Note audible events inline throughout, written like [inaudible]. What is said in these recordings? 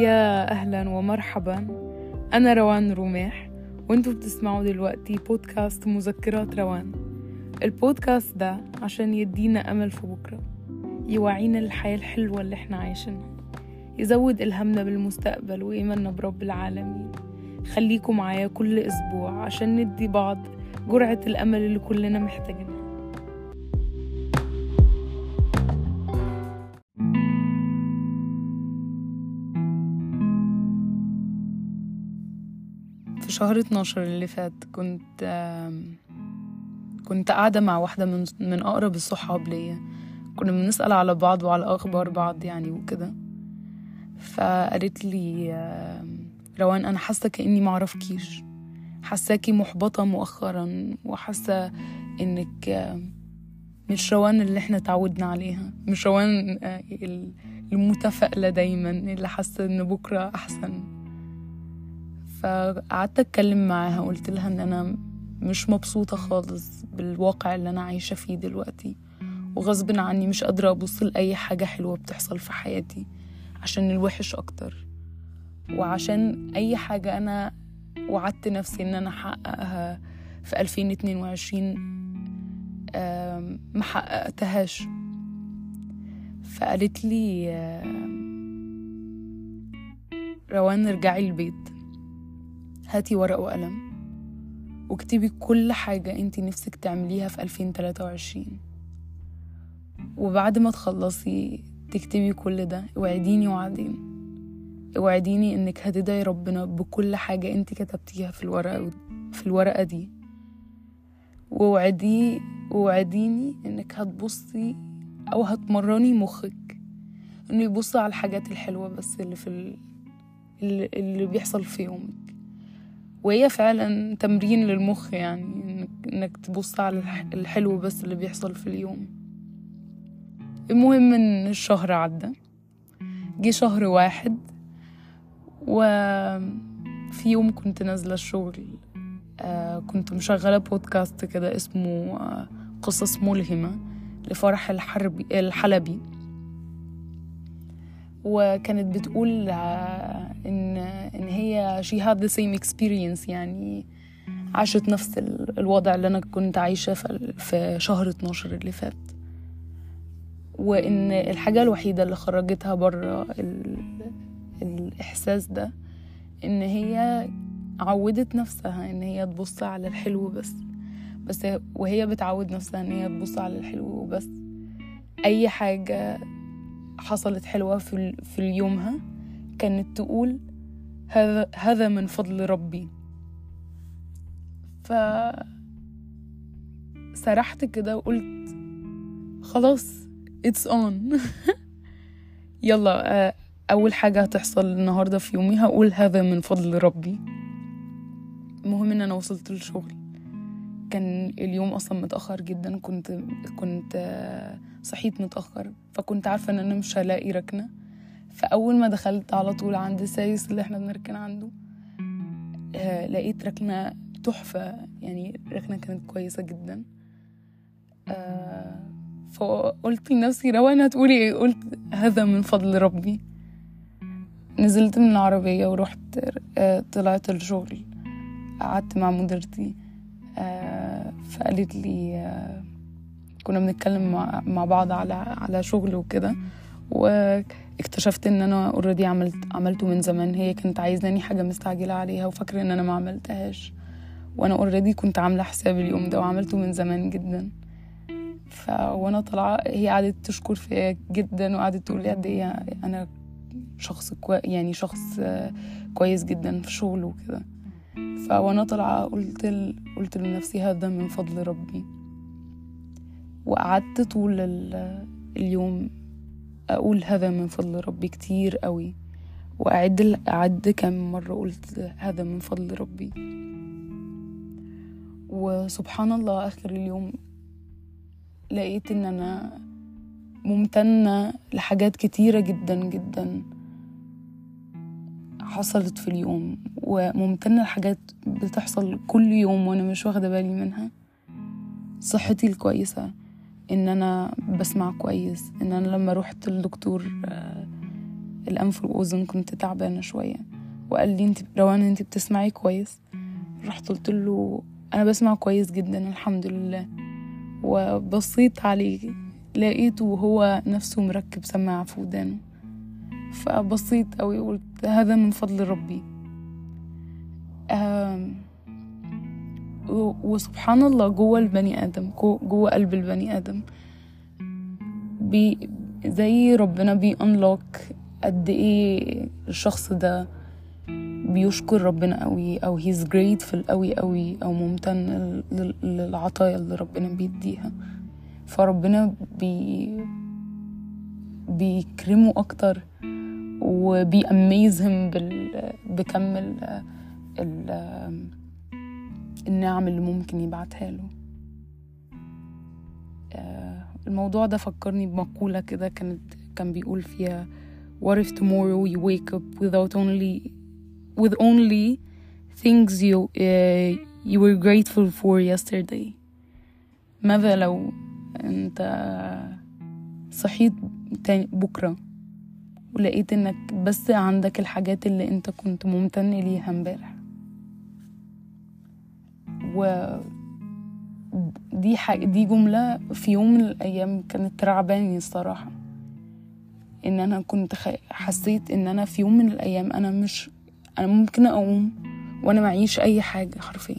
يا أهلا ومرحبا. أنا روان رماح وأنتوا بتسمعوا دلوقتي بودكاست مذكرات روان. البودكاست ده عشان يدينا أمل في بكرة يوعينا للحياة الحلوة اللي إحنا عايشينها يزود إلهامنا بالمستقبل وإيماننا برب العالمين. خليكم معايا كل أسبوع عشان ندي بعض جرعة الأمل اللي كلنا محتاجينها. شهر 12 اللي فات كنت كنت قاعدة مع واحدة من من أقرب الصحاب ليا. كنا بنسأل على بعض وعلى أخبار بعض يعني وكده. فقالت لي روان أنا حاسة كأني معرفكيش حاساكي محبطة مؤخرا وحاسة إنك مش روان اللي إحنا تعودنا عليها. مش روان آه، ال- المتفائلة دايما اللي حاسة إن بكرة أحسن. فقعدت أتكلم معاها قلت لها إن أنا مش مبسوطة خالص بالواقع اللي أنا عايشة فيه دلوقتي. وغصب عني مش قادرة أبص لأي حاجة حلوة بتحصل في حياتي عشان الوحش أكتر. وعشان أي حاجة أنا وعدت نفسي إن أنا أحققها في 2022 آم، ما حققتهاش. فقالت لي روان ارجعي البيت. هاتي ورق وقلم. واكتبي كل حاجة انتي نفسك تعمليها في 2023 وبعد ما تخلصي تكتبي كل ده اوعديني وعدين. اوعديني انك هتدعي ربنا بكل حاجة انتي كتبتيها في الورقة في الورقة دي. ووعدي ووعديني انك هتبصي أو هتمرني مخك. انه يبص على الحاجات الحلوة بس اللي في ال... اللي بيحصل في يومك. وهي فعلا تمرين للمخ يعني انك, تبص على الح- الحلو بس اللي بيحصل في اليوم. المهم إن الشهر عدى. جه شهر واحد وفي يوم كنت نازلة الشغل آه كنت مشغلة بودكاست كده اسمه آه قصص ملهمة لفرح الحربي الحلبي. وكانت بتقول إن إن هي she had the same experience يعني عاشت نفس ال- الوضع اللي أنا كنت عايشة في شهر 12 اللي فات. وإن الحاجة الوحيدة اللي خرجتها بره الإحساس ده إن هي عودت نفسها إن هي تبص على الحلو بس. بس وهي بتعود نفسها إن هي تبص على الحلو وبس. أي حاجة حصلت حلوة في, في يومها كانت تقول هذا هذا من فضل ربي. ف سرحت كده وقلت خلاص it's on. [laughs] يلا آه، أول حاجة هتحصل النهاردة في يومي هقول هذا من فضل ربي. المهم إن أنا وصلت للشغل. كان اليوم أصلا متأخر جدا كنت كنت آه، صحيت متأخر فكنت عارفة إن أنا مش هلاقي ركنة. فأول ما دخلت على طول عند السايس اللي إحنا بنركن عنده آه لقيت ركنة تحفة يعني ركنة كانت كويسة جدا. آه فقلت لنفسي روان هتقولي إيه؟ قلت هذا من فضل ربي. نزلت من العربية ورحت آه طلعت الشغل. قعدت مع مديرتي. فقالت لي كنا بنتكلم مع, بعض على على شغل وكده. واكتشفت إن أنا already عملت عملته من زمان. هي كانت عايزاني حاجة مستعجلة عليها وفاكرة إن أنا ما عملتهاش. وأنا already كنت عاملة حساب اليوم ده وعملته من زمان جدا. ف وأنا طالعه هي قعدت تشكر فيا جدا وقعدت تقول لي قد إيه أنا شخص كوي يعني شخص كويس جدا في شغله وكده. فوانا طالعة قلت ل... قلت لنفسي هذا من فضل ربي. وقعدت طول ال- اليوم أقول هذا من فضل ربي كتير قوي وأعد أعد كم مرة قلت هذا من فضل ربي. وسبحان الله آخر اليوم لقيت إن أنا ممتنة لحاجات كتيرة جدا جدا حصلت في اليوم وممتنة لحاجات بتحصل كل يوم وأنا مش واخدة بالي منها. صحتي الكويسة. إن أنا بسمع كويس إن أنا لما روحت الدكتور آه، الأنف والأذن كنت تعبانة شوية وقال لي أنت روان أنت بتسمعي كويس؟ رحت قلت له أنا بسمع كويس جدا الحمد لله. وبصيت عليه لقيته وهو نفسه مركب سماعة في ودانه. فبصيت أوي وقلت هذا من فضل ربي. و- وسبحان الله جوه البني آدم جو- جوه قلب البني آدم. بي زي ربنا بي unlock قد إيه الشخص ده بيشكر ربنا قوي أو he's grateful قوي قوي أو ممتن لل- للعطايا اللي ربنا بيديها. فربنا بي بيكرمه أكتر وبيأميزهم بال... بكم ال... ال... النعم اللي ممكن يبعتها له. آه، الموضوع ده فكرني بمقولة كده كانت كان بيقول فيها What if tomorrow you wake up without only with only things you uh, you were grateful for yesterday? ماذا لو أنت صحيت تاني بكرة ولقيت إنك بس عندك الحاجات اللي أنت كنت ممتن ليها امبارح؟ و دي حاجة دي جملة في يوم من الأيام كانت رعباني الصراحة إن أنا كنت. حسيت إن أنا في يوم من الأيام أنا مش أنا ممكن أقوم وأنا معيش أي حاجة حرفيا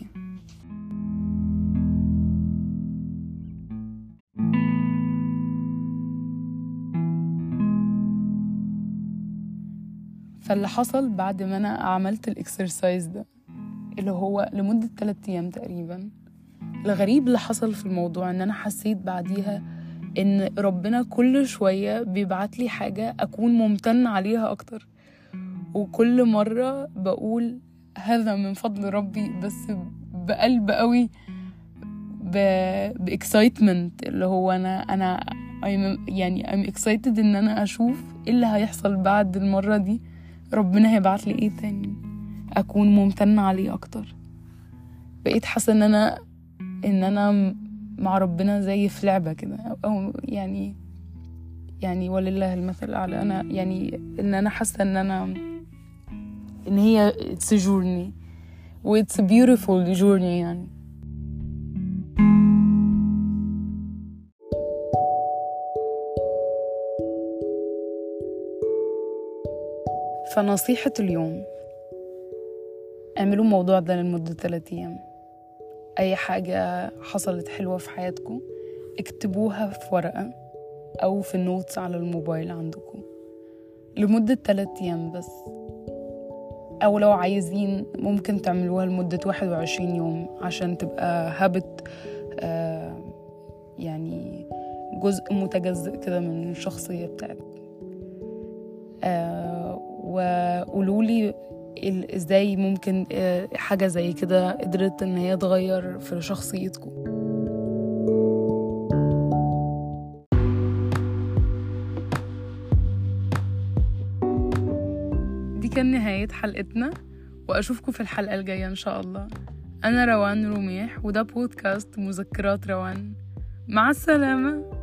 فاللي حصل بعد ما أنا عملت الإكسرسايز ده اللي هو لمدة تلات أيام تقريبا. الغريب اللي حصل في الموضوع إن أنا حسيت بعديها إن ربنا كل شوية بيبعت لي حاجة أكون ممتن عليها أكتر. وكل مرة بقول هذا من فضل ربي بس بقلب قوي باكسايتمنت اللي هو أنا أنا I'm يعني I'm excited إن أنا أشوف إيه اللي هيحصل بعد المرة دي. ربنا هيبعت لي إيه تاني؟ أكون ممتنة عليه أكتر. بقيت حاسة إن أنا إن أنا مع ربنا زي في لعبة كده. أو يعني يعني ولله المثل الاعلى أنا يعني إن أنا حاسة إن أنا إن هي it's a journey. و it's a beautiful journey يعني. فنصيحة اليوم. اعملوا الموضوع ده لمدة ثلاثة أيام. أي حاجة حصلت حلوة في حياتكم اكتبوها في ورقة أو في النوتس على الموبايل عندكم. لمدة ثلاثة أيام بس. أو لو عايزين ممكن تعملوها لمدة واحد وعشرين يوم عشان تبقى هابت آه يعني جزء متجزئ كده من الشخصية بتاعتك. آه وقولوا لي إزاي ممكن آه حاجة زي كده قدرت إن هي تغير في شخصيتكم؟ دي كان نهاية حلقتنا وأشوفكم في الحلقة الجاية إن شاء الله. أنا روان رميح وده بودكاست مذكرات روان. مع السلامة.